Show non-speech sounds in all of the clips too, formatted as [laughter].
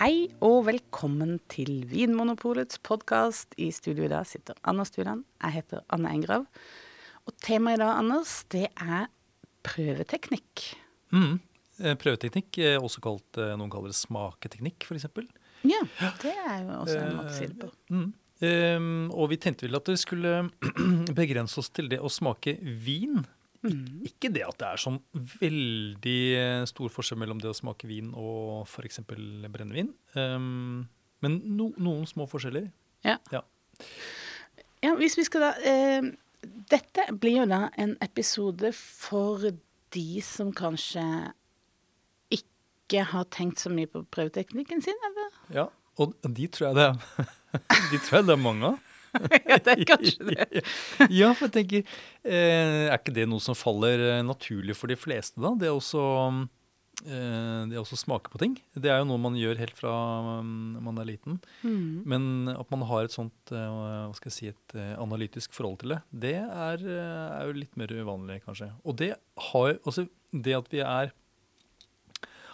Hei og velkommen til Vinmonopolets podkast. I studio i dag sitter Anders Stuland. Jeg heter Anne Engrav. Og temaet i dag, Anders, det er prøveteknikk. Mm. Eh, Prøveteknikk, også kalt eh, noen kaller det smaketeknikk, f.eks. Ja, det er jo også en måte å si det på. Mm. Um, og vi tenkte vel at vi skulle [clears throat] begrense oss til det å smake vin. Mm. Ikke det at det er sånn veldig eh, stor forskjell mellom det å smake vin og f.eks. brennevin. Um, men no, noen små forskjeller. Ja. Ja. ja, hvis vi skal da eh, Dette blir jo da en episode for de som kanskje ikke har tenkt så mye på prøveteknikken sin, eller? Ja, og de tror jeg det er, [laughs] de tror jeg det er mange av. [laughs] ja, det er kanskje det. [laughs] ja, for jeg tenker, eh, er ikke det noe som faller eh, naturlig for de fleste, da? Det er også, eh, det å smake på ting. Det er jo noe man gjør helt fra mm, man er liten. Mm. Men at man har et sånt hva skal jeg si, et analytisk forhold til det, det er, er jo litt mer uvanlig, kanskje. Og det har også det at vi er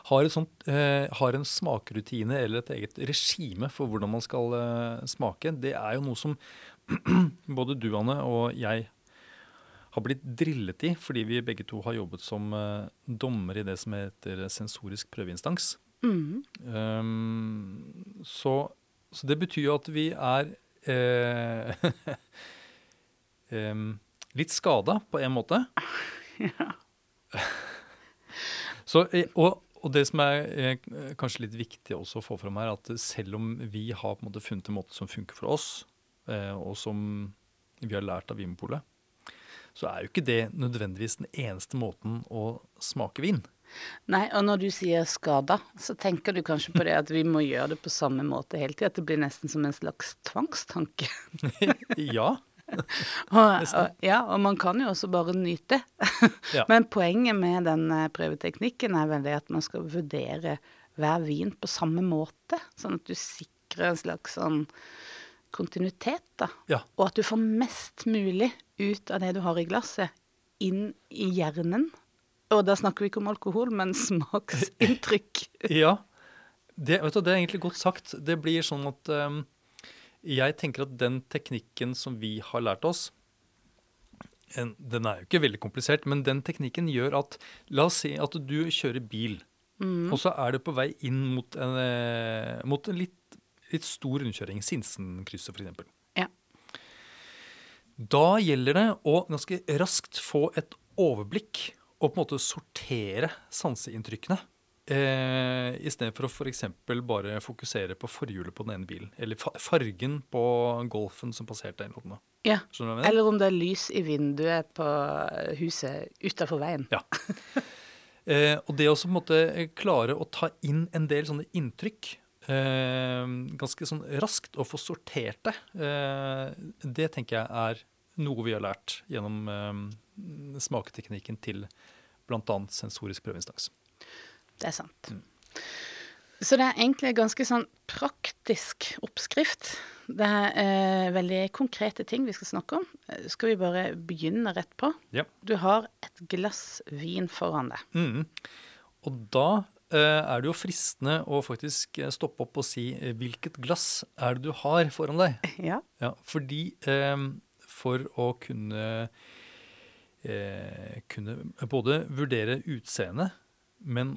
har, et sånt, eh, har en smakerutine eller et eget regime for hvordan man skal eh, smake, det er jo noe som [clears throat] både du, Anne, og jeg har blitt drillet i, fordi vi begge to har jobbet som eh, dommer i det som heter sensorisk prøveinstans. Mm. Um, så, så det betyr jo at vi er eh, [laughs] em, litt skada på en måte. [laughs] [laughs] Så, eh, og, og det som er er kanskje litt viktig også å få fram her, at selv om vi har på en måte funnet en måte som funker for oss, eh, og som vi har lært av Vinmopolet, så er jo ikke det nødvendigvis den eneste måten å smake vin. Nei, og når du sier skada, så tenker du kanskje på det at vi må gjøre det på samme måte hele tida. At det blir nesten som en slags tvangstanke. [laughs] ja. [laughs] Og, og, ja, og man kan jo også bare nyte. [laughs] Ja. Men poenget med den eh, prøveteknikken er vel det at man skal vurdere hver vin på samme måte. Sånn at du sikrer en slags sånn kontinuitet, da. Ja. Og at du får mest mulig ut av det du har i glasset, inn i hjernen. Og da snakker vi ikke om alkohol, men smaksinntrykk. [laughs] Ja, det, vet du, det er egentlig godt sagt. Det blir sånn at um, jeg tenker at den teknikken som vi har lært oss, den er jo ikke veldig komplisert, men den teknikken gjør at La oss si at du kjører bil, og så er du på vei inn mot en, eh, mot en litt, litt stor rundkjøring. Sinsenkrysset, f.eks. Ja. Da gjelder det å ganske raskt få et overblikk og på en måte sortere sanseinntrykkene. Eh, I stedet for å f.eks. bare fokusere på forhjulet på den ene bilen. Eller fa fargen på Golfen som passerte. Eller noe. ja. Eller om det er lys i vinduet på huset utafor veien. Ja. [laughs] Eh, og det å en måte klare å ta inn en del sånne inntrykk eh, ganske sånn raskt, og få sortert det, eh, det tenker jeg er noe vi har lært gjennom eh, smaketeknikken til bl.a. sensorisk prøveinstans. Det er sant. Så det er egentlig en ganske sånn praktisk oppskrift. Det er eh, veldig konkrete ting vi skal snakke om. Eh, Skal vi bare begynne rett på? Ja. Du har et glass vin foran deg. Mm. Og da eh, er det jo fristende å faktisk eh, stoppe opp og si eh, hvilket glass er det du har foran deg? [laughs] Ja. Ja, fordi for å kunne, eh, kunne både vurdere utseendet, men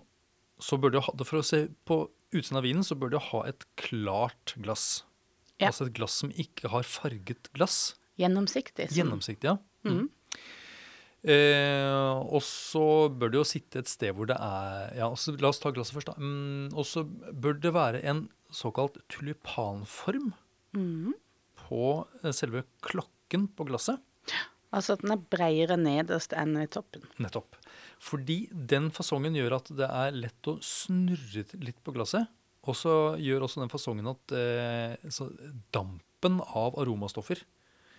så bør du ha, for å se på utsiden av vinen, så bør du ha et klart glass. Ja. Altså et glass som ikke har farget glass. Gjennomsiktig. som- Gjennomsiktig, ja. Mhm. Eh, og så bør det jo sitte et sted hvor det er Ja, også, la oss ta glasset først, da. Mm, og så bør det være en såkalt tulipanform Mhm. på eh, selve klokken på glasset. Altså at den er bredere nederst enn i toppen. Nettopp. Fordi den fasongen gjør at det er lett å snurre litt på glasset. Og så gjør også den fasongen at eh, så dampen av aromastoffer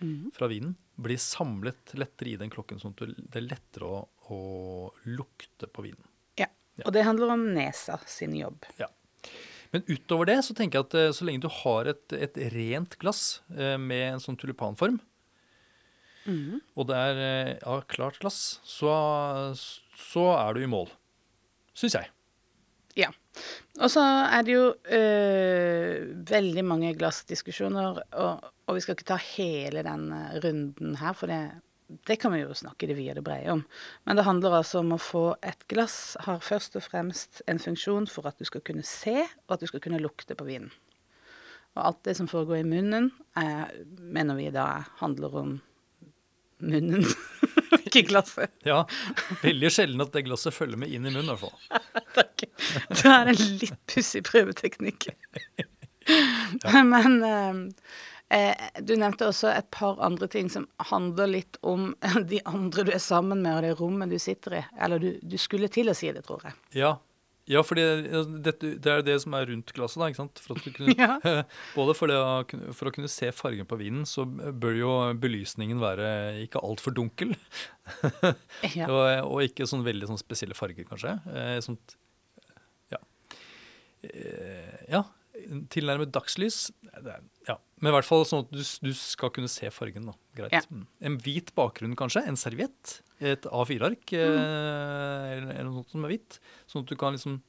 mm. fra vinen blir samlet lettere i den klokken, sånn at det er lettere å, å lukte på vinen. Ja. Ja. Og det handler om nesa sin jobb. Ja. Men utover det så tenker jeg at eh, så lenge du har et, et rent glass eh, med en sånn tulipanform, mm. og det er eh, ja, klart glass, så, så er du i mål. Syns jeg. Ja. Og så er det jo øh, veldig mange glassdiskusjoner, og, og vi skal ikke ta hele den eh, runden her, for det, det kan vi jo snakke det vide og brede om. Men det handler altså om å få et glass har først og fremst en funksjon for at du skal kunne se, og at du skal kunne lukte på vinen. Og alt det som foregår i munnen, er, mener vi da handler om munnen, [laughs] [laughs] ikke glasset. Ja, veldig sjelden at det glasset følger med inn i munnen, i hvert fall. [laughs] Takk. Det er en litt pussig prøveteknikk. [laughs] Men eh, eh, du nevnte også et par andre ting som handler litt om de andre du er sammen med, og det rommet du sitter i. Eller du, du skulle til å si det, tror jeg. Ja, ja, for det, det, er det som er rundt glasset. da, ikke sant? For kunne, [laughs] ja. [laughs] både for, det, for, å kunne se fargen på vinen, så bør jo belysningen være ikke altfor dunkel. [laughs] ja. og, og, ikke sånn veldig sånn spesielle farger, kanskje. Eh, sånt, ja. Eh, ja. Tilnærmet dagslys. Ja. Men i hvert fall sånn at du, du skal kunne se fargen. da. Greit. Ja. Mm. En hvit bakgrunn, kanskje. En serviett. Et A4-ark mm. eh, eller, noe som er hvitt. Sånn at du kan liksom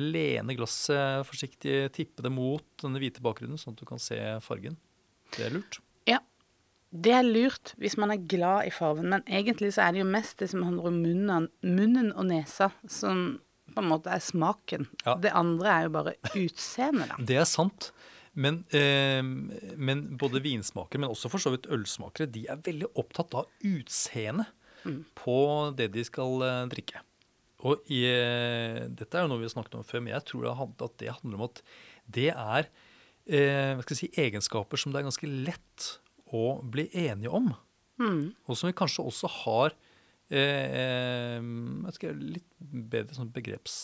lene glasset forsiktig, tippe det mot denne hvite bakgrunnen, sånn at du kan se fargen. Det er lurt. Ja. Det er lurt hvis man er glad i fargen, men egentlig så er det jo mest det som handler om munnen, munnen og nesa, som på en måte er smaken. Ja. Det andre er jo bare utseendet. Det er sant. Men, eh, men, både vinsmakere, men også for så vidt ølsmakere, de er veldig opptatt av utseendet mm. på det de skal eh, drikke. Og i, eh, dette er jo noe vi har snakket om før, men jeg tror at det handler om at det er eh, si, egenskaper som det er ganske lett å bli enige om. Mm. Og som vi kanskje også har eh, eh litt bedre sånn begreps,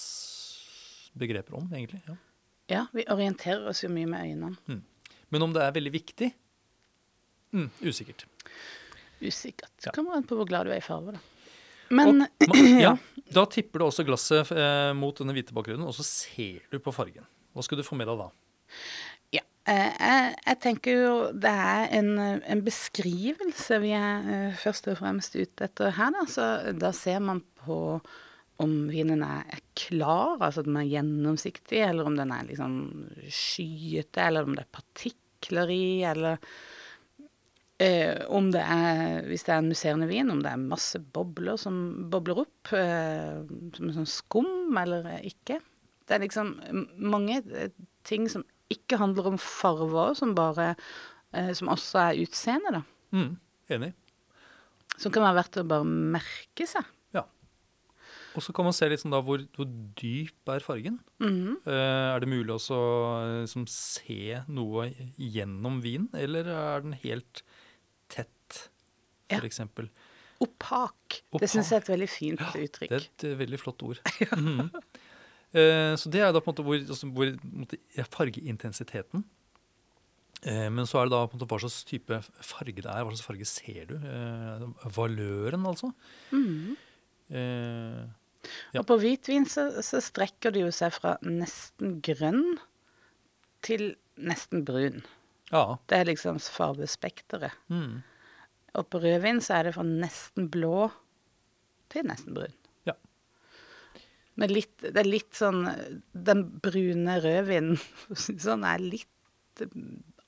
begreper om, egentlig. ja. Ja, vi orienterer oss jo mye med øynene. Mm. Men om det er veldig viktig? Mm, usikkert. Usikkert. Ja. Kommer an på hvor glad du er i farge, da. Men og, ja. [clears throat] Da tipper du også glasset eh, mot denne hvite bakgrunnen, og så ser du på fargen. Hva skal du få med deg da? Eh, jeg, jeg, tenker jo det er en, en, beskrivelse vi er eh, først og fremst ute etter her. Da. Så da ser man på om vinen er klar, altså at den er gjennomsiktig, eller om den er liksom skyete, eller om det er partikler i, eller eh, om det er, hvis det er en musserende vin, om det er masse bobler som bobler opp, eh, som en sånn skum, eller ikke. Det er liksom mange eh, ting som ikke handler om farver, som bare eh, Som også er utseende, da. Mm, enig. Som kan være verdt å bare merke seg. Ja. Og så kan man se litt sånn da, hvor, hvor dyp er fargen. Mm -hmm. uh, er det mulig også å liksom, se noe gjennom vinen, eller er den helt tett, f.eks.? Ja. Opak. Opak. Det syns jeg er et veldig fint ja, uttrykk. Det er et veldig flott ord. ja. mm -hmm. Uh, så det er da på en måte hvor, altså, hvor fargeintensiteten men så er det da på en måte hva slags type farge det er. Hva slags farge ser du? valøren, altså. Mm. Eh, ja. Og på hvitvin så, så, strekker det jo seg fra nesten grønn til nesten brun. Ja. Det er liksom fargespekteret. Mm. Og på rødvin så er det fra nesten blå til nesten brun. Men litt, det er litt sånn Den brune rødvinen [laughs] sånn er litt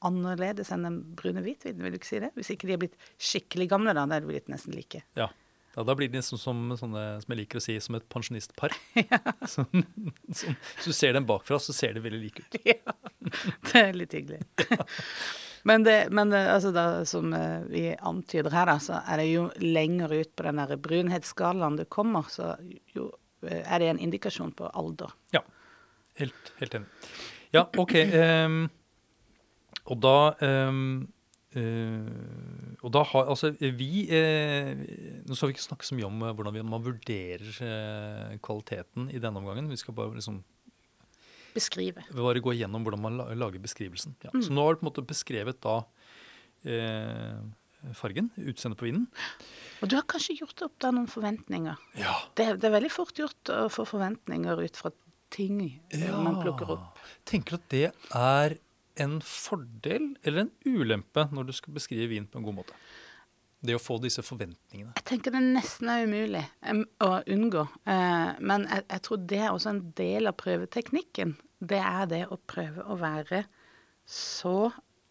annerledes enn den brune hvitvinen, vil du ikke si det? Hvis ikke de er blitt skikkelig gamle, da. Da er de blitt nesten like. Ja. Ja, Da blir de nesten som, sånne, som jeg liker å si, som et pensjonistpar. [laughs] Ja. [laughs] Så, så, hvis du ser dem bakfra, så ser de veldig like ut. Ja, det er litt hyggelig. Ja. Men, det, men det, altså da, som eh, vi antyder her, da, så er det jo lenger ut på den der brunhetsskalaen du kommer, så jo, eh, er det en indikasjon på alder. Ja, helt, helt enig. Ja, OK. Um, og da um, Uh, og da har altså vi uh, Nå skal vi ikke snakke så mye om uh, hvordan vi, man vurderer kvaliteten i denne omgangen. Vi skal bare liksom Beskrive. Bare gå gjennom hvordan man lager beskrivelsen. Ja. Mm. Så nå har du på en måte beskrevet da fargen, utseendet på vinen. Og du har kanskje gjort opp da noen forventninger. Ja. Det, det, er veldig fort gjort å få forventninger ut fra ting ja. man plukker opp. Tenker du at det er en fordel eller en ulempe når du skal beskrive vin på en god måte? Det å få disse forventningene. Jeg tenker det nesten er umulig å unngå. Eh, men jeg, jeg tror det er også en del av prøveteknikken. Det er det å prøve å være så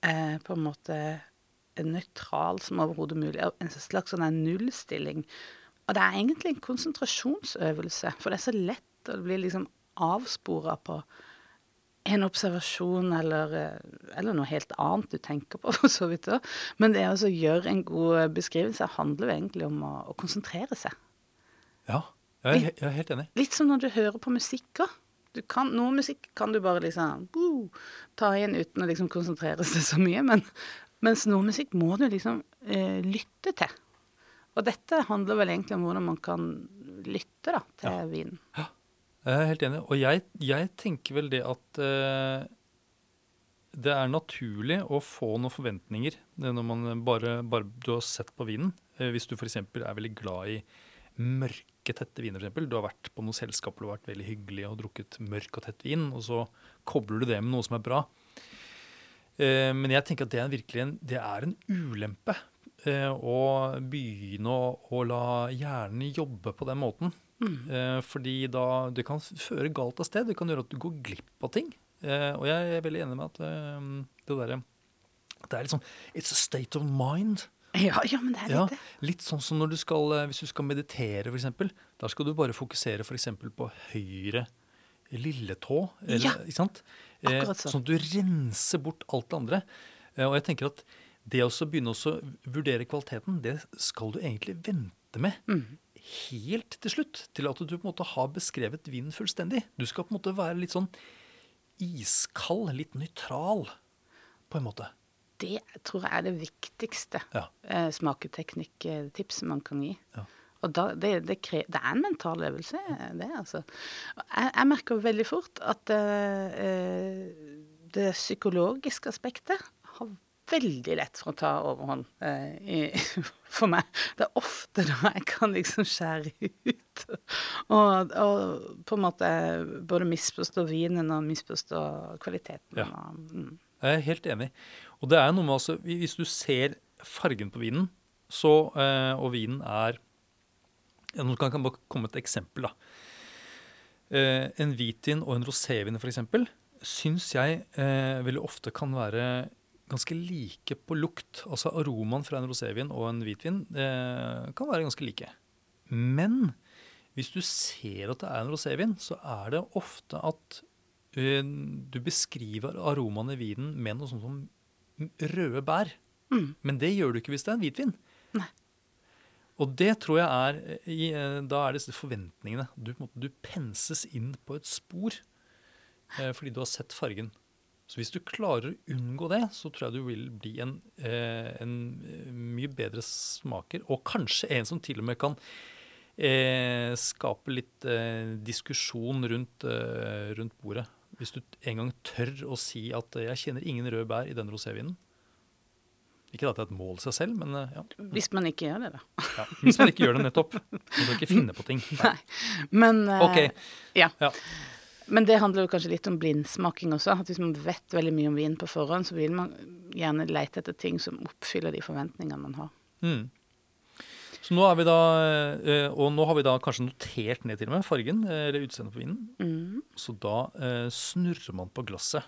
eh, på en måte nøytral som overhodet mulig. En slags sånn nullstilling. Og det er egentlig en konsentrasjonsøvelse, for det er så lett å bli liksom avspora på en observasjon eller, eh, eller noe helt annet du tenker på, [laughs] for så vidt òg. Men det å gjøre en god beskrivelse handler jo egentlig om å, å konsentrere seg. Ja, jeg er, jeg er helt enig. Litt som når du hører på musikk òg. Noe musikk kan du bare liksom uh, ta inn uten å liksom konsentrere seg så mye. Men, mens noe musikk må du liksom eh, lytte til. Og dette handler vel egentlig om hvordan man kan lytte da, til Ja. vinen. Jeg er helt enig. Og jeg, jeg tenker vel det at eh, det er naturlig å få noen forventninger når man bare, bare du har sett på vinen. Eh, hvis du f.eks. er veldig glad i mørke, tette viner, f.eks. Du har vært på noen selskaper og vært veldig hyggelig og drukket mørk og tett vin, og så kobler du det med noe som er bra. Eh, men jeg tenker at det er virkelig en, det er en ulempe eh, å begynne å, å la hjernen jobbe på den måten. Mm. fordi da det kan føre galt av sted. Det kan gjøre at du går glipp av ting. Eh, og jeg er veldig enig med at eh, det derre Det er sånn It's a state of mind. [laughs] Ja, ja, men det er Ja, litt det. litt sånn som når du skal, eh, hvis du skal meditere, f.eks. Da skal du bare fokusere f.eks. på høyre lilletå. Eller, Ja, ikke sant? Eh, akkurat sånn. sånn at du renser bort alt det andre. Eh, og jeg tenker at det å begynne å vurdere kvaliteten, det skal du egentlig vente med Mm. helt til slutt. Til at du på en måte har beskrevet vinen fullstendig. Du skal på en måte være litt sånn iskald, litt nøytral, på en måte. Det tror jeg er det viktigste Ja. eh, smaketeknikktipset man kan gi. Ja. Og da, det, det, det er en mental øvelse, det, altså. Jeg, jeg merker veldig fort at eh, det psykologiske aspektet har veldig lett for å ta overhånd uh, i, [laughs] for meg. Det er ofte da jeg kan liksom skjære ut og, og på en måte både misforstå vinen og misforstå kvaliteten. Ja. Og, mm. Jeg er helt enig. Og det er noe med altså, Hvis du ser fargen på vinen, så, uh, og vinen er Nå kan jeg bare komme med et eksempel. da. Eh, en hvitvin og en rosévin f.eks. syns jeg eh, veldig ofte kan være ganske like på lukt. Altså aromaen fra en rosévin og en hvitvin eh, kan være ganske like. Men hvis du ser at det er en rosévin, så er det ofte at du beskriver aromaen i vinen med noe sånt som røde bær. Mm. Men det gjør du ikke hvis det er en hvitvin. Nei. Og det tror jeg er i, eh, Da er disse forventningene. Du, du penses inn på et spor eh, fordi du har sett fargen. Så hvis du klarer å unngå det, så tror jeg du vil bli en, eh, en eh, mye bedre smaker. Og kanskje en som til og med kan eh, skape litt eh, diskusjon rundt, eh, rundt bordet. Hvis du en gang tør å si at eh, 'jeg kjenner ingen røde bær i den rosévinen'. Ikke at det er et mål seg selv, men eh, ja. Hvis man ikke gjør det, da. ja. Hvis man ikke gjør det nettopp. [laughs] Man skal ikke finne på ting. Nei. Men, eh, Ok. ja. Ja. Men det handler jo kanskje litt om blindsmaking også. At hvis man vet veldig mye om vin på forhånd, så vil man gjerne lete etter ting som oppfyller de forventningene man har. Mm. Så nå er vi da, eh, og nå har vi da kanskje notert ned til og med fargen, eller utseendet på vinen. Mm. Så da snurrer man på glasset.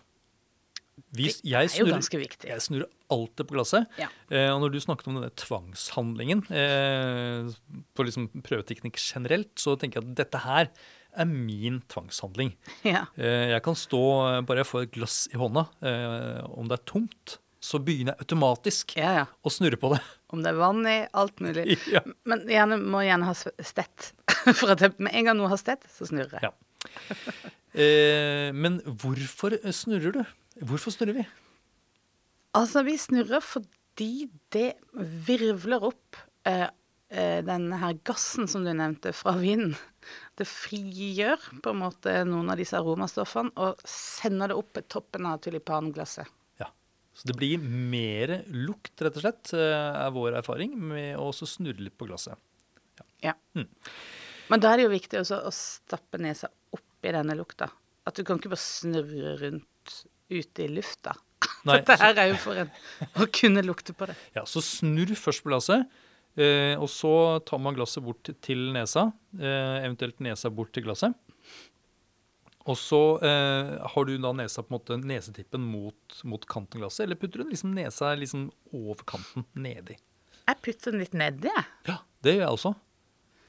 Vi, Det jeg, er jo ganske viktig. jeg snurrer alltid på glasset. Ja. Eh, og når du snakket om denne tvangshandlingen eh, på liksom prøveteknikk generelt, så tenker jeg at dette her er min tvangshandling. [laughs] Ja. Eh, jeg kan stå, eh, bare jeg får et glass i hånda, eh, om det er tomt, så begynner jeg automatisk ja, å snurre på det. [laughs] Om det er vann i, alt mulig. [laughs] Men gjerne, må gjerne ha stett. For at jeg, med en gang noe har stett, så snurrer jeg. Ja. Eh, men hvorfor snurrer du? Hvorfor snurrer vi? Altså, vi snurrer fordi det virvler opp eh, eh, denne her gassen som du nevnte fra vinen. Det frigjør på en måte noen av disse aromastoffene og sender det opp på toppen av tulipanglasset. Ja. Så det blir mer lukt, rett og slett, eh, er vår erfaring, med å også snurre litt på glasset. Ja. Mm. Men da er det jo viktig også å stappe nesa oppi denne lukta. At du kan ikke bare snurre rundt ute i lufta. [laughs] Nei, Dette her er jo for en [laughs] å kunne lukte på det. Ja, Så snurr først på glasset. Eh, og så tar man glasset bort til nesa, eh, eventuelt nesa bort til glasset. Og så eh, har du da nesa på en måte nesetippen mot, mot kanten av glasset, eller putter du liksom nesa liksom over kanten, nedi? Jeg putter den litt nedi, jeg. Ja, det gjør jeg også.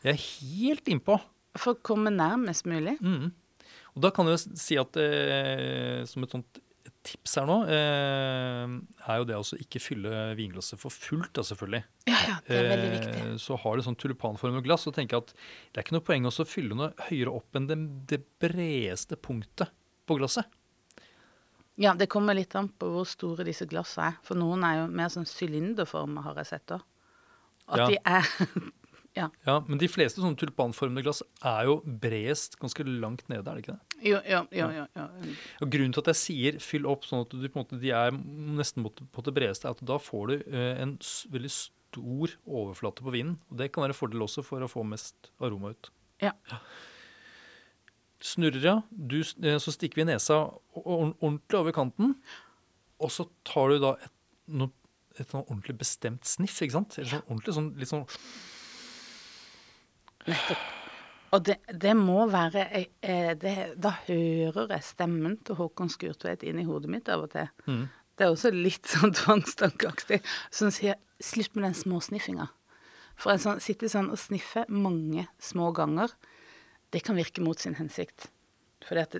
Jeg er helt innpå. For å komme nærmest mulig. Mm. Og da kan du si at eh, som et sånt tips her nå, eh, er jo det å ikke fylle vinglasset for fullt, da selvfølgelig. Ja, ja, det er veldig viktig. Eh, så har du sånn tulipanformet glass, så tenker jeg at det er ikke noe poeng å fylle noe høyere opp enn det, det bredeste punktet på glasset. Ja, det kommer litt an på hvor store disse glassene er. For noen er jo mer sånn sylinderforma, har jeg sett òg. At Ja. de er [laughs] Ja. Ja, Men de fleste sånne tulipanformede glass er jo bredest ganske langt nede, er det ikke det? Jo, ja, ja, ja, ja. Og Grunnen til at jeg sier fyll opp sånn at du, måte, de er nesten på det bredeste, er at da får du eh, en veldig stor overflate på vinen. Og det kan være en fordel også for å få mest aroma ut. Ja. Snurrer, ja. Du, eh, så stikker vi nesa ordentlig over kanten. Og så tar du da et, no, et sånn ordentlig bestemt sniff, ikke sant? Eller sånn ordentlig sånn litt sånn Og det, det må være eh, det, Da hører jeg stemmen til Håkon Skurtveit inn i hodet mitt av og til. mm. Det er også litt [laughs] sånn tvangstankeaktig. Som sier 'slutt med den småsniffinga'. For en sånn, sitte sånn og sniffe mange små ganger, det kan virke mot sin hensikt. Fordi at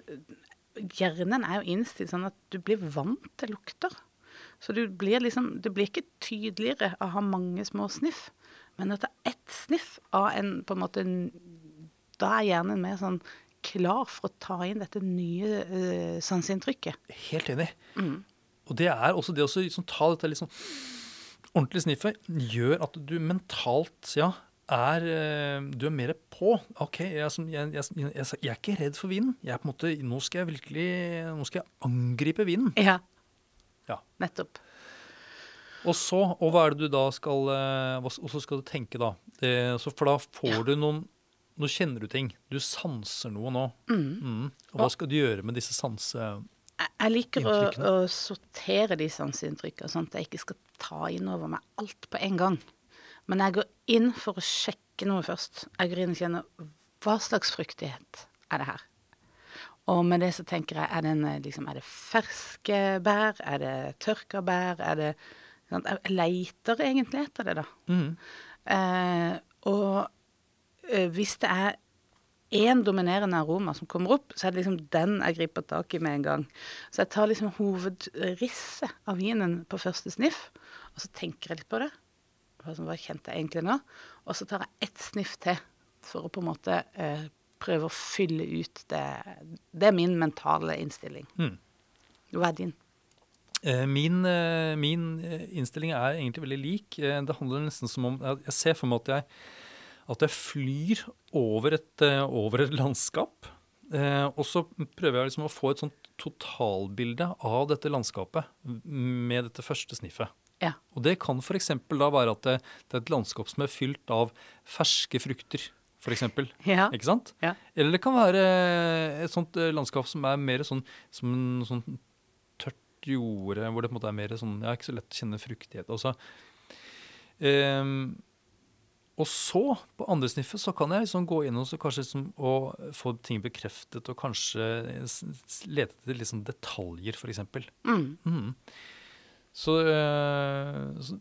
hjernen er jo innstilt sånn at du blir vant til lukter. Så du blir liksom Det blir ikke tydeligere å ha mange små sniff, men at det er ett sniff av en på en måte Da er hjernen mer sånn klar for å ta inn dette nye uh, sanseinntrykket. Helt enig. Mm. Og det er også det å liksom, ta dette litt sånn ordentlig sniffet, gjør at du mentalt, ja, er eh, Du er mer på. OK, jeg, jeg, jeg, jeg, er ikke redd for vinen. Jeg er på en måte, nå skal jeg virkelig Nå skal jeg angripe vinen. Ja. Ja. Nettopp. Og så, og hva er det du da skal eh, Og så skal du tenke, da. Det, så for da får du noen Nå kjenner du ting. Du sanser noe nå. Mm. Og hva skal du gjøre med disse sanseinntrykkene? Jeg, liker å, å sortere de sanseinntrykkene, sånn at jeg ikke skal ta inn over meg alt på en gang. Men jeg går inn for å sjekke noe først. Jeg går inn og kjenner hva slags fruktighet er det her. Og med det så tenker jeg, er, den, eh, liksom, er det ferske bær? Er det tørka bær? Er det? Jeg leiter egentlig etter det, da. Mm. Eh, og eh, hvis det er én dominerende aroma som kommer opp, så er det liksom den jeg griper tak i med en gang. Så jeg tar liksom hovedrisset av vinen på første sniff, og så tenker jeg litt på det. Hva kjente jeg egentlig nå? Og så tar jeg ett sniff til for å på en måte eh, prøve å fylle ut det. Det er min mentale innstilling. Mm. Hva er din? Eh, Min, eh, min eh, innstilling er egentlig veldig lik. Det handler nesten som om Jeg ser for meg at jeg, at jeg flyr over et, over et landskap. Og så prøver jeg liksom å få et sånt totalbilde av dette landskapet med dette første sniffet. Ja. Og det kan f.eks. da være at det, det er et landskap som er fylt av ferske frukter, f.eks. Ja. Ikke sant? Ja. Eller det kan være et sånt landskap som er mer sånn som en sånn jorde, hvor det på en måte er mer sånn Ja, ikke så lett å kjenne fruktighet. Også. Um, og så, på andre sniffet, så kan jeg liksom gå inn og så kanskje liksom, og få ting bekreftet, og kanskje lete etter liksom detaljer, f.eks. Mm. Mm. Så, eh, så,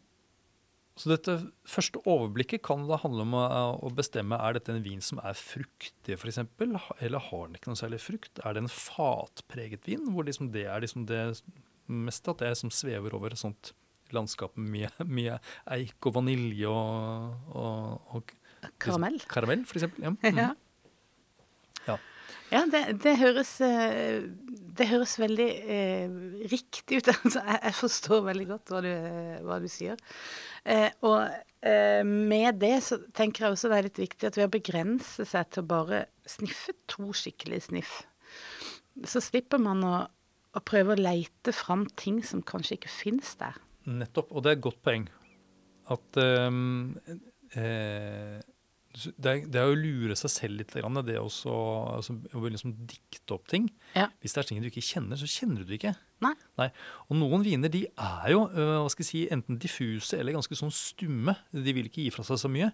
så dette første overblikket kan da handle om å, å bestemme er dette en vin som er fruktig, f.eks., eller har den ikke noe særlig frukt? Er det en fatpreget vin, hvor liksom det er liksom det meste at det er som svever over et sånt landskap med mye eik og vanilje og, og, og Karamell. Karamell, eksempel. Ja. Mm. [laughs] Ja. Ja. Ja, det, det, høres, eh, det høres veldig eh, riktig ut. [laughs] Altså, jeg, jeg forstår veldig godt hva du, hva du sier. Eh, og eh, med det så tenker jeg også det er litt viktig at ved å begrense seg til å bare sniffe to skikkelige sniff, så slipper man å, å prøve å leite fram ting som kanskje ikke finnes der. Nettopp, og det er et godt poeng. At um, eh, det er, det er å lure seg selv litt. Det også, altså, å liksom dikte opp ting. Ja. Hvis det er ting du ikke kjenner, så kjenner du det ikke. Nei. Og noen viner de er jo øh, hva skal jeg si, enten diffuse eller ganske sånn stumme. De vil ikke gi fra seg så mye.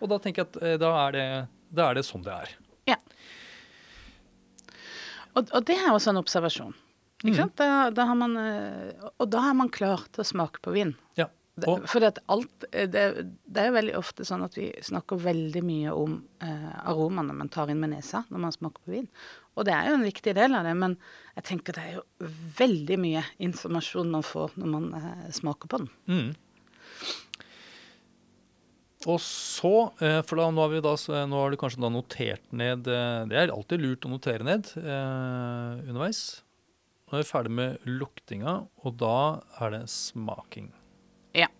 Og da tenker jeg at eh, da er det, da er det sånn det er. Og, og det er også en observasjon. Ikke sant? Da, da har man, eh, og da er man klar til å smake på vin. Ja. Og, for alt, eh, det, det er jo veldig ofte sånn at vi snakker veldig mye om eh, aromaene man tar inn med nesa når man smaker på vin. Og det er jo en viktig del av det, men jeg tenker det er jo veldig mye informasjon man får når man eh, smaker på den. mm. og så, eh, for da, nå har, vi da, nå har du kanskje da notert ned Det er alltid lurt å notere ned eh, underveis. Nå er vi ferdig med luktinga, og da er det smaking. Ja.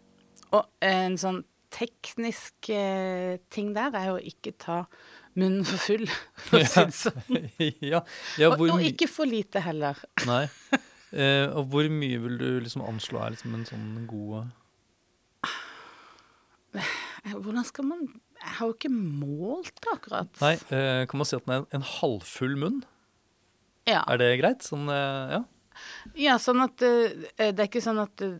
Og en sånn teknisk eh, ting der er jo ikke ta munnen for full, [laughs] for å si det sånn. [laughs] ja, ja Og, og ikke for lite heller. [laughs] Nei. Eh, og hvor mye vil du liksom anslå er liksom en sånn god Eh, Hvordan skal man Jeg har jo ikke målt det akkurat. Nei, eh, kan man si at den er en halvfull munn? Ja, Er det greit? Sånn, eh, ja. ja sånn at eh, Det er ikke sånn at eh,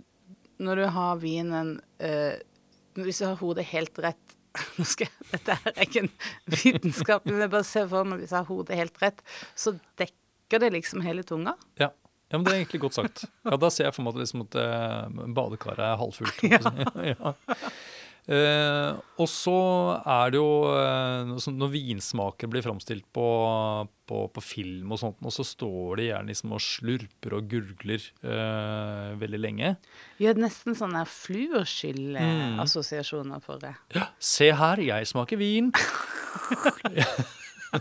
når du har vinen Hvis du har hodet helt rett [laughs] nå skal jeg, Dette er ikke en vitenskap, men jeg bare ser for meg hvis jeg har hodet helt rett, så dekker det liksom hele tunga. ja. Ja, men Det er egentlig godt sagt. Ja, Da ser jeg for meg at, liksom at badekaret er halvfullt. si. [laughs] ja. [laughs] Eh, og så er det jo sånn Når vinsmaker blir framstilt på, på, på film, og sånt, og så står de gjerne liksom og slurper og gurgler eh, veldig lenge. Gjør nesten sånne fluorskyllassosiasjoner for det. Ja, se her, jeg smaker vin. [laughs] [laughs]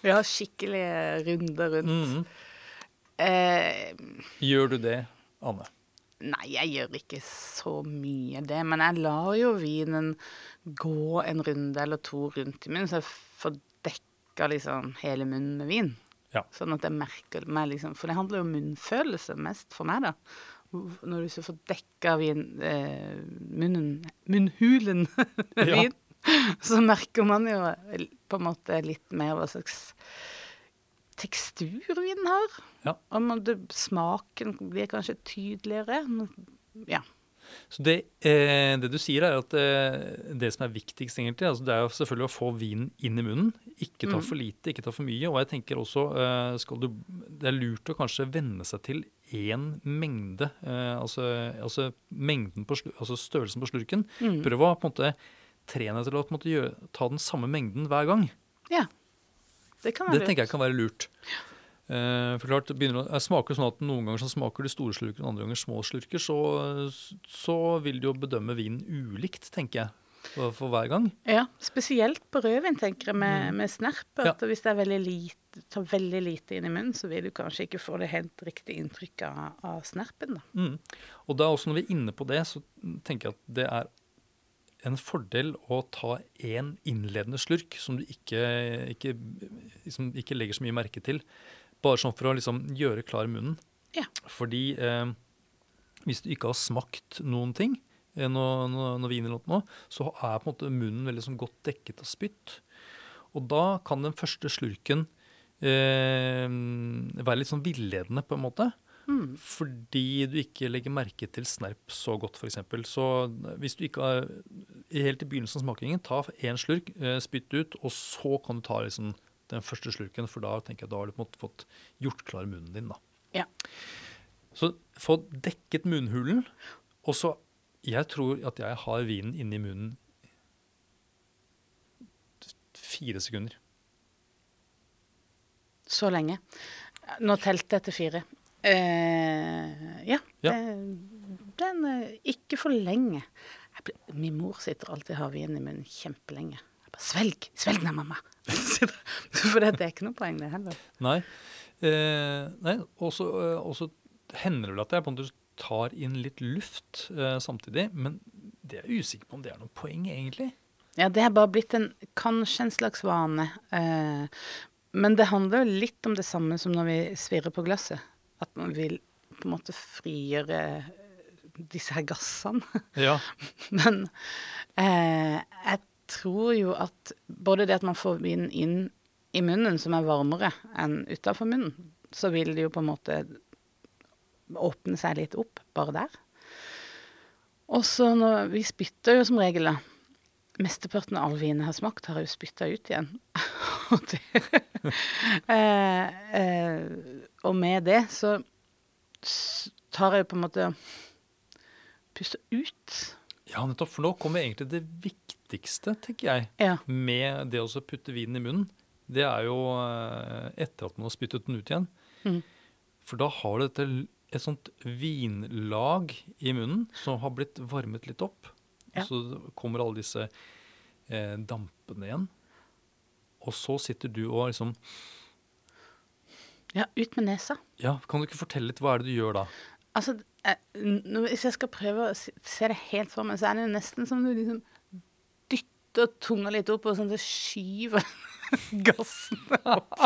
Vi har skikkelige runder rundt. Eh, Gjør du det, Anne? Nei, jeg gjør ikke så mye det, men jeg lar jo vinen gå en runde eller to rundt i munnen, så jeg får dekka liksom hele munnen med vin. Ja. Sånn at jeg merker meg liksom For det handler jo om munnfølelse mest for meg, da. Når du så får dekka vin, eh, munnen Munnhulen med [laughs] Ja. vin, så merker man jo på en måte litt mer hva slags tekstur vinen har. Ja. Det, smaken blir kanskje tydeligere. Ja. Så det, eh, det du sier, er at eh, det som er viktigst, egentlig, altså det er jo selvfølgelig å få vinen inn i munnen. Ikke ta Mm. for lite, ikke ta for mye. Og jeg tenker også eh, du, det er lurt å kanskje venne seg til én mengde. Eh, altså, altså mengden på altså størrelsen på slurken. Mm. Prøv å på en måte trene til å måte, gjøre, ta den samme mengden hver gang. ja. Det kan Det tenker jeg kan være lurt. Eh, for klart, begynner jeg smaker sånn at Noen ganger så smaker du store slurker, andre ganger små slurker. Så, så vil du jo bedømme vinen ulikt, tenker jeg, for, for hver gang. Ja, spesielt på rødvin, tenker jeg, med, med snerp. Mm. Ja. At hvis det er veldig lite, tar veldig lite inn i munnen, så vil du kanskje ikke få det helt riktige inntrykket av, av snerpen. da. Mm. Og da også når vi er inne på det, så tenker jeg at det er en fordel å ta én innledende slurk som du ikke, ikke, liksom ikke legger så mye merke til. Bare sånn for å liksom gjøre klar munnen. Ja. Fordi eh, hvis du ikke har smakt noen ting, eh, noe, noe, noe vin eller noe, så er på en måte munnen veldig sånn godt dekket av spytt. Og da kan den første slurken eh, være litt sånn villedende, på en måte. Mm. Fordi du ikke legger merke til snerp så godt, f.eks. Så hvis du ikke har Helt i begynnelsen av smakingen, ta én slurk, eh, spytt ut, og så kan du ta liksom den første slurken, for da tenker jeg da har du på en måte fått gjort klar munnen din. da. Ja. Så få dekket munnhulen, og så Jeg tror at jeg har vinen inni munnen fire sekunder. Så lenge. Nå telte jeg til fire. Eh, ja. Ja. Det, den er Ikke for lenge. Min mor sitter alltid og har vin i munnen kjempelenge. Bare, Svelg! Svelg den, mamma! [laughs] For det, det er ikke noe poeng, det heller. Nei. Eh, nei og så eh, hender det vel at jeg på en måte tar inn litt luft eh, samtidig, men det er jeg usikker på om det er noe poeng, egentlig. Ja, det er bare blitt en, kanskje en slags vane. Eh, men det handler jo litt om det samme som når vi svirrer på glasset. At man vil på en måte frigjøre disse her gassene. Ja. [laughs] Men eh, jeg tror jo at både det at man får vin inn i munnen, som er varmere enn utafor munnen, så vil det jo på en måte åpne seg litt opp bare der. Og så når Vi spytter jo som regel, da. Mesteparten av all vinen jeg har smakt, har jeg jo spytta ut igjen. [laughs] og, [laughs] eh, eh, og med det så tar jeg på en måte Puster ut. ja, nettopp. For nå kommer egentlig det viktigste, tenker jeg, Ja. med det å putte vinen i munnen. Det er jo eh, etter at man har spyttet den ut igjen. Mm. For da har du dette et sånt vinlag i munnen som har blitt varmet litt opp. Ja. Så kommer alle disse eh, dampene igjen. Og så sitter du og liksom Ja, ut med nesa. Ja, kan du ikke fortelle litt? Hva er det du gjør da? Altså, jeg, hvis jeg skal prøve å se se det helt for meg, så er det jo nesten som du liksom dytter tunga litt opp, og sånn det skyver [laughs] gassen opp.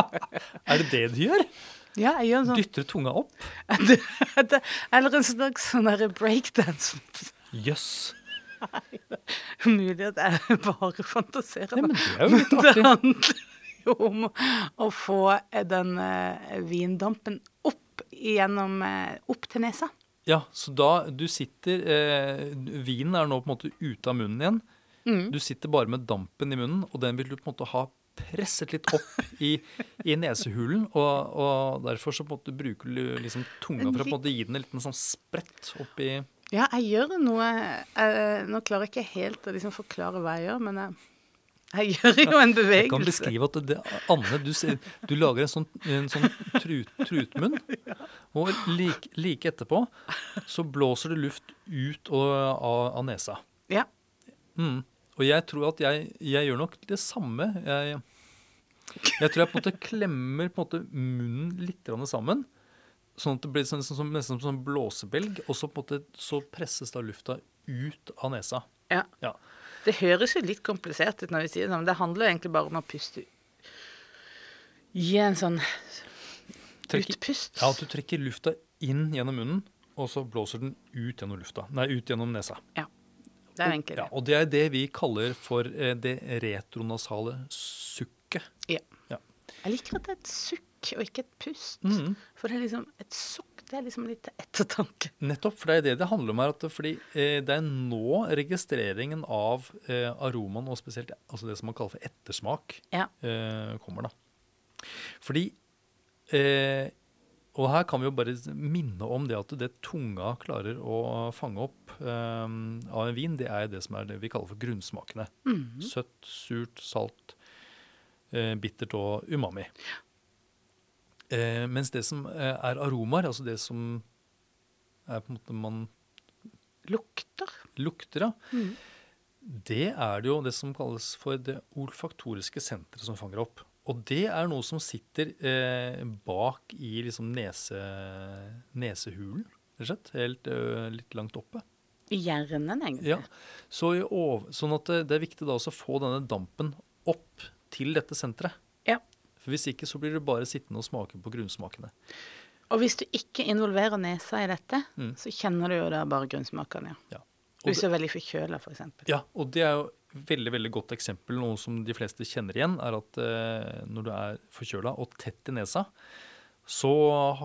Er det det du gjør? Ja, jeg gjør en sånn Dytter tunga opp? [laughs] Eller en slags sånn breakdance. Jøss. Mulig at jeg bare fantaserer. Nei, men det er jo litt det handler jo om å få den eh, vindampen opp gjennom eh, Opp til nesa. Ja, så da du sitter eh, Vinen er nå på en måte ute av munnen igjen. Mm. Du sitter bare med dampen i munnen, og den vil du på en måte ha presset litt opp i, i nesehulen. Og, og derfor så på en måte bruker du liksom tunga for å på en måte gi den en liten sånn sprett opp i Ja, jeg gjør noe jeg, Nå klarer jeg ikke helt å liksom forklare hva jeg gjør, men jeg, jeg gjør jo en bevegelse. Jeg kan beskrive at det, Anne, du, du lager en sånn, en sånn trut, trutmunn. Og like, like etterpå så blåser det luft ut og, av, av nesa. Ja. Mm. Og jeg tror at jeg, jeg gjør nok det samme. Jeg, jeg tror jeg på en måte klemmer på en måte munnen litt sammen. Sånn at det blir sånn, sånn, som- nesten som en blåsebelg. Og så, på en måte, så presses da lufta ut av nesa. ja. Ja. Det høres jo litt komplisert ut når vi sier det men det handler jo egentlig bare om å puste Gi en sånn Trekker- utpust. Ja, At du trekker lufta inn gjennom munnen, og så blåser den ut gjennom lufta. Nei, ut gjennom nesa. Det er egentlig Ja, og det er det vi kaller for eh, det retronasale sukket. Ja. Ja. Jeg liker at det er et sukk og ikke et pust. Mhm. For det er liksom et sukk, det er liksom litt ettertanke. Nettopp, for det er det det handler om her. At det, fordi eh, det er nå registreringen av eh, aromaen, og spesielt altså det som man kaller for ettersmak, Ja. eh, kommer. da. Fordi eh, Og her kan vi jo bare minne om det at det tunga klarer å fange opp eh, av en vin, det er det som er det vi kaller for grunnsmakene. Mhm. Søtt, surt, salt, uh, bittert og umami. Uh, mens det som eh, er aromaer, altså det som er på en måte man Lukter. lukter av, Mm. det er det jo det som kalles for det olfaktoriske senteret som fanger opp. Og det er noe som sitter eh, bak i liksom nese, nesehulen, rett og slett. Helt ø, litt langt oppe. I hjernen, egentlig. Ja. Så i ov sånn at det, det er viktig da å få denne dampen opp til dette senteret. Ja. For hvis ikke så blir du bare sittende og smake på grunnsmakene. Og hvis du ikke involverer nesa i dette, Mm. så kjenner du jo da bare grunnsmakene. Ja. Ja. Og Hvis du er veldig forkjøla, f.eks. Ja, og det er jo veldig veldig godt eksempel, noe som de fleste kjenner igjen, er at eh, når du er forkjøla og tett i nesa, så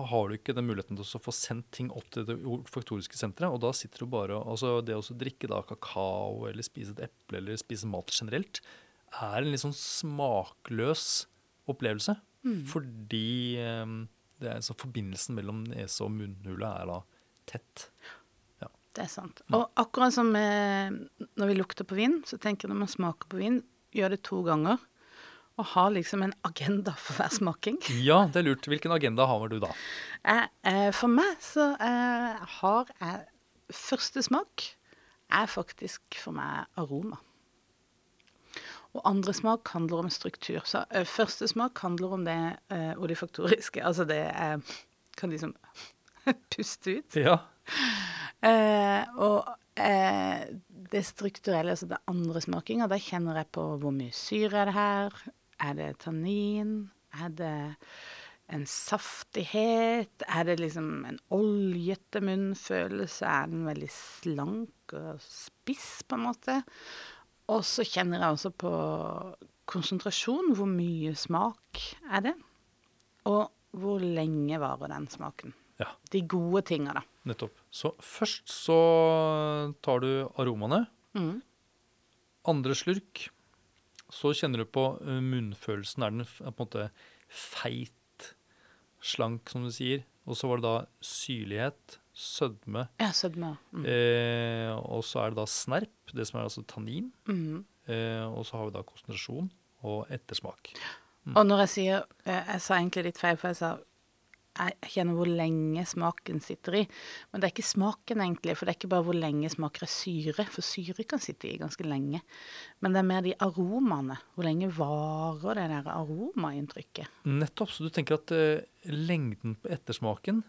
har du ikke den muligheten til å få sendt ting opp til det olfaktoriske senteret. Og da sitter du bare altså Det å drikke da kakao eller spise et eple eller spise mat generelt, er en litt sånn smakløs opplevelse. Fordi um, det er så forbindelsen mellom nese og munnhule er da tett. Det er sant. Og akkurat som eh, når vi lukter på vin, så tenker jeg når man smaker på vin, gjør det to ganger. Og har liksom en agenda for hver smaking. [laughs] Ja, det er lurt. Hvilken agenda har du da? Eh, for meg så eh, har jeg Første smak er faktisk for meg aroma. Og andre smak handler om struktur. Så eh, første smak handler om det olifaktoriske. Altså det jeg kan liksom [laughs] puste ut. Ja. Eh, og eh, det strukturelle, altså det andre smakinga, da kjenner jeg på hvor mye syre er det her. Er det tannin? Er det en saftighet? Er det liksom en oljete munnfølelse? Er den veldig slank og spiss, på en måte? Og så kjenner jeg også på konsentrasjon. Hvor mye smak er det? Og hvor lenge varer den smaken? Ja. De gode tinga, da. Nettopp. Så først så tar du aromaene. Mm. Andre slurk, så kjenner du på eh, munnfølelsen. Er den på en måte feit, slank, som du sier? Og så var det da syrlighet, sødme, Ja, sødme. Mm. eh, og så er det da snerp, det som er altså tannin. Mm. Eh, og så har vi da konsentrasjon og ettersmak. Og når jeg sier eh, Jeg sa egentlig litt feil, for jeg sa jeg kjenner hvor lenge smaken sitter i. Men det er ikke smaken, egentlig. For det er ikke bare hvor lenge smaker er syre. For syre kan sitte i ganske lenge. Men det er mer de aromaene. Hvor lenge varer det der aromainntrykket? Nettopp. Så du tenker at uh, lengden på ettersmaken,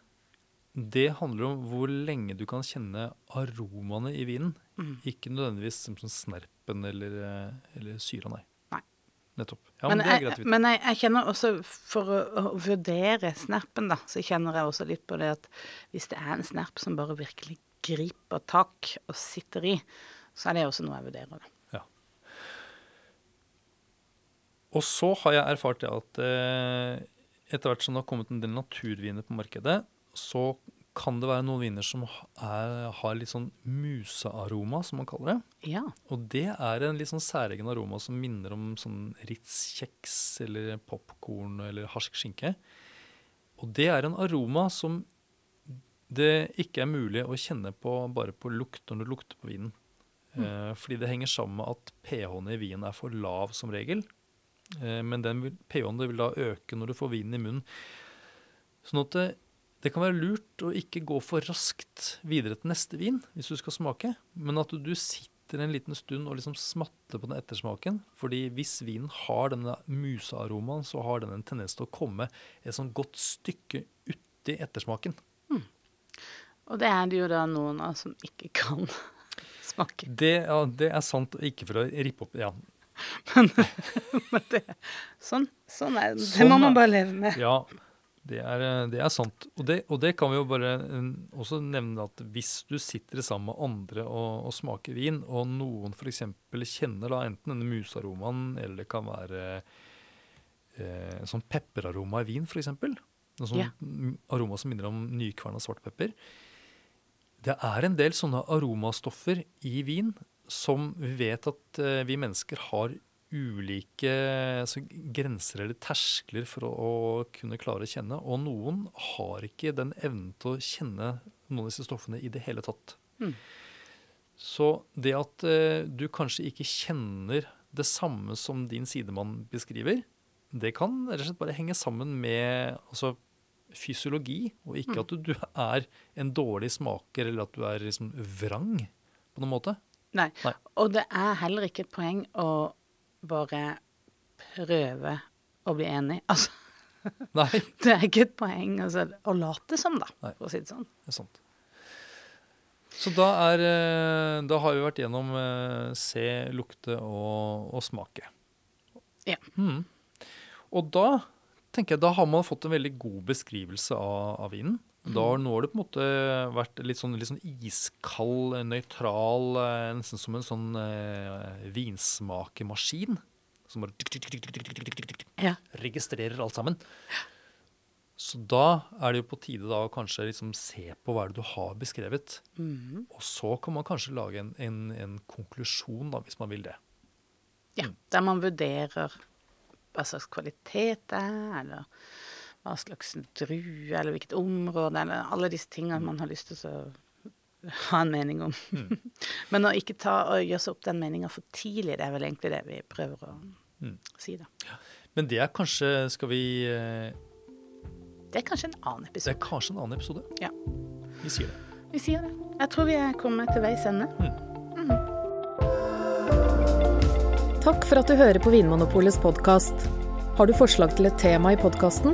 det handler om hvor lenge du kan kjenne aromaene i vinen. Mm. Ikke nødvendigvis som sånn snerpen eller, eh, eller syra, nei. Nettopp. Ja, men, men jeg, men jeg, jeg kjenner også, for å, å vurdere snerpen, da, så kjenner jeg også litt på det at hvis det er en snerp som bare virkelig griper tak og sitter i, så er det også noe jeg vurderer. Da. Ja. Og så har jeg erfart det at eh, etter hvert som det har kommet en del naturviner på markedet, så kan det være noen viner som er, har litt sånn musearoma, som man kaller det. Ja. Og det er en litt sånn særegen aroma som minner om sånn Ritz-kjeks eller popkorn eller harsk skinke. Og det er en aroma som det ikke er mulig å kjenne på bare på lukt når du lukter på vinen. Eh, fordi det henger sammen med at pH-en i vinen er for lav som regel. Eh, men den pH-en vil da øke når du får vinen i munnen. Sånn at det, det kan være lurt å ikke gå for raskt videre til neste vin hvis du skal smake, men at du sitter en liten stund og liksom smatter på den ettersmaken. fordi hvis vinen har denne musearomaen, så har den en tendens til å komme et sånn godt stykke uti ettersmaken. Og det er det jo da noen av som ikke kan [laughs] smake. Det, ja, det er sant, ikke for å rippe opp Ja, [laughs] Men det, sånn, sånn er det. Det Sånn må er- man bare leve med. ja det, er, eh, det er sant. Og det, og det kan vi jo bare eh, også nevne at hvis du sitter sammen med andre og, og smaker vin, og noen f.eks. kjenner da enten denne musaromaen, eller det kan være eh, en sånn pepperaroma i vin, f.eks. En sånn yeah. aroma som minner om nykverna svartpepper. Det er en del sånne aromastoffer i vin som vi vet at eh, vi mennesker har ulike altså, grenser eller terskler for å, å kunne klare å kjenne. Og noen har ikke den evnen til å kjenne noen av disse stoffene i det hele tatt. Mm. Så det at eh, du kanskje ikke kjenner det samme som din sidemann beskriver, det kan rett og slett bare henge sammen med altså, fysiologi, og ikke at du, du er en dårlig smaker eller at du er liksom vrang på noen måte. Nei. Nei. Og det er heller ikke et poeng å bare prøve å bli enig. Altså, [laughs] Nei, [laughs] det er ikke et poeng altså, å late som, da, Nei. for å si det sånn. det er sant. Så da, er, eh, da har vi vært gjennom eh, se, lukte og, og smake. Ja. Mm. Og da tenker jeg, da har man fått en veldig god beskrivelse av, av vinen. Mm. Da, har det på en måte vært litt sånn, litt sånn iskald, eh, nøytral, eh, nesten som en sånn eh, vinsmakemaskin. Som bare ja. registrerer alt sammen. Så da er det jo på tide da å kanskje liksom se på hva det du har beskrevet. Mm. Og så kan man kanskje lage en, en, en konklusjon, da, hvis man vil det. Ja, mm. der man vurderer hva slags kvalitet det er, eller hva slags drue, eller hvilket område, eller alle disse tingene man har lyst til å ha en mening om. [laughs] Men å ikke ta og gjøre seg opp den meninga for tidlig, det er vel egentlig det vi prøver å Mm. si, da. Men det er kanskje Skal vi eh, Det er kanskje en annen episode. Det er kanskje en annen episode. Ja. Vi sier det. Vi sier det. Jeg tror vi er kommet til veis ende. Takk for at du hører på Vinmonopolets podkast. Har du forslag til et tema i podkasten?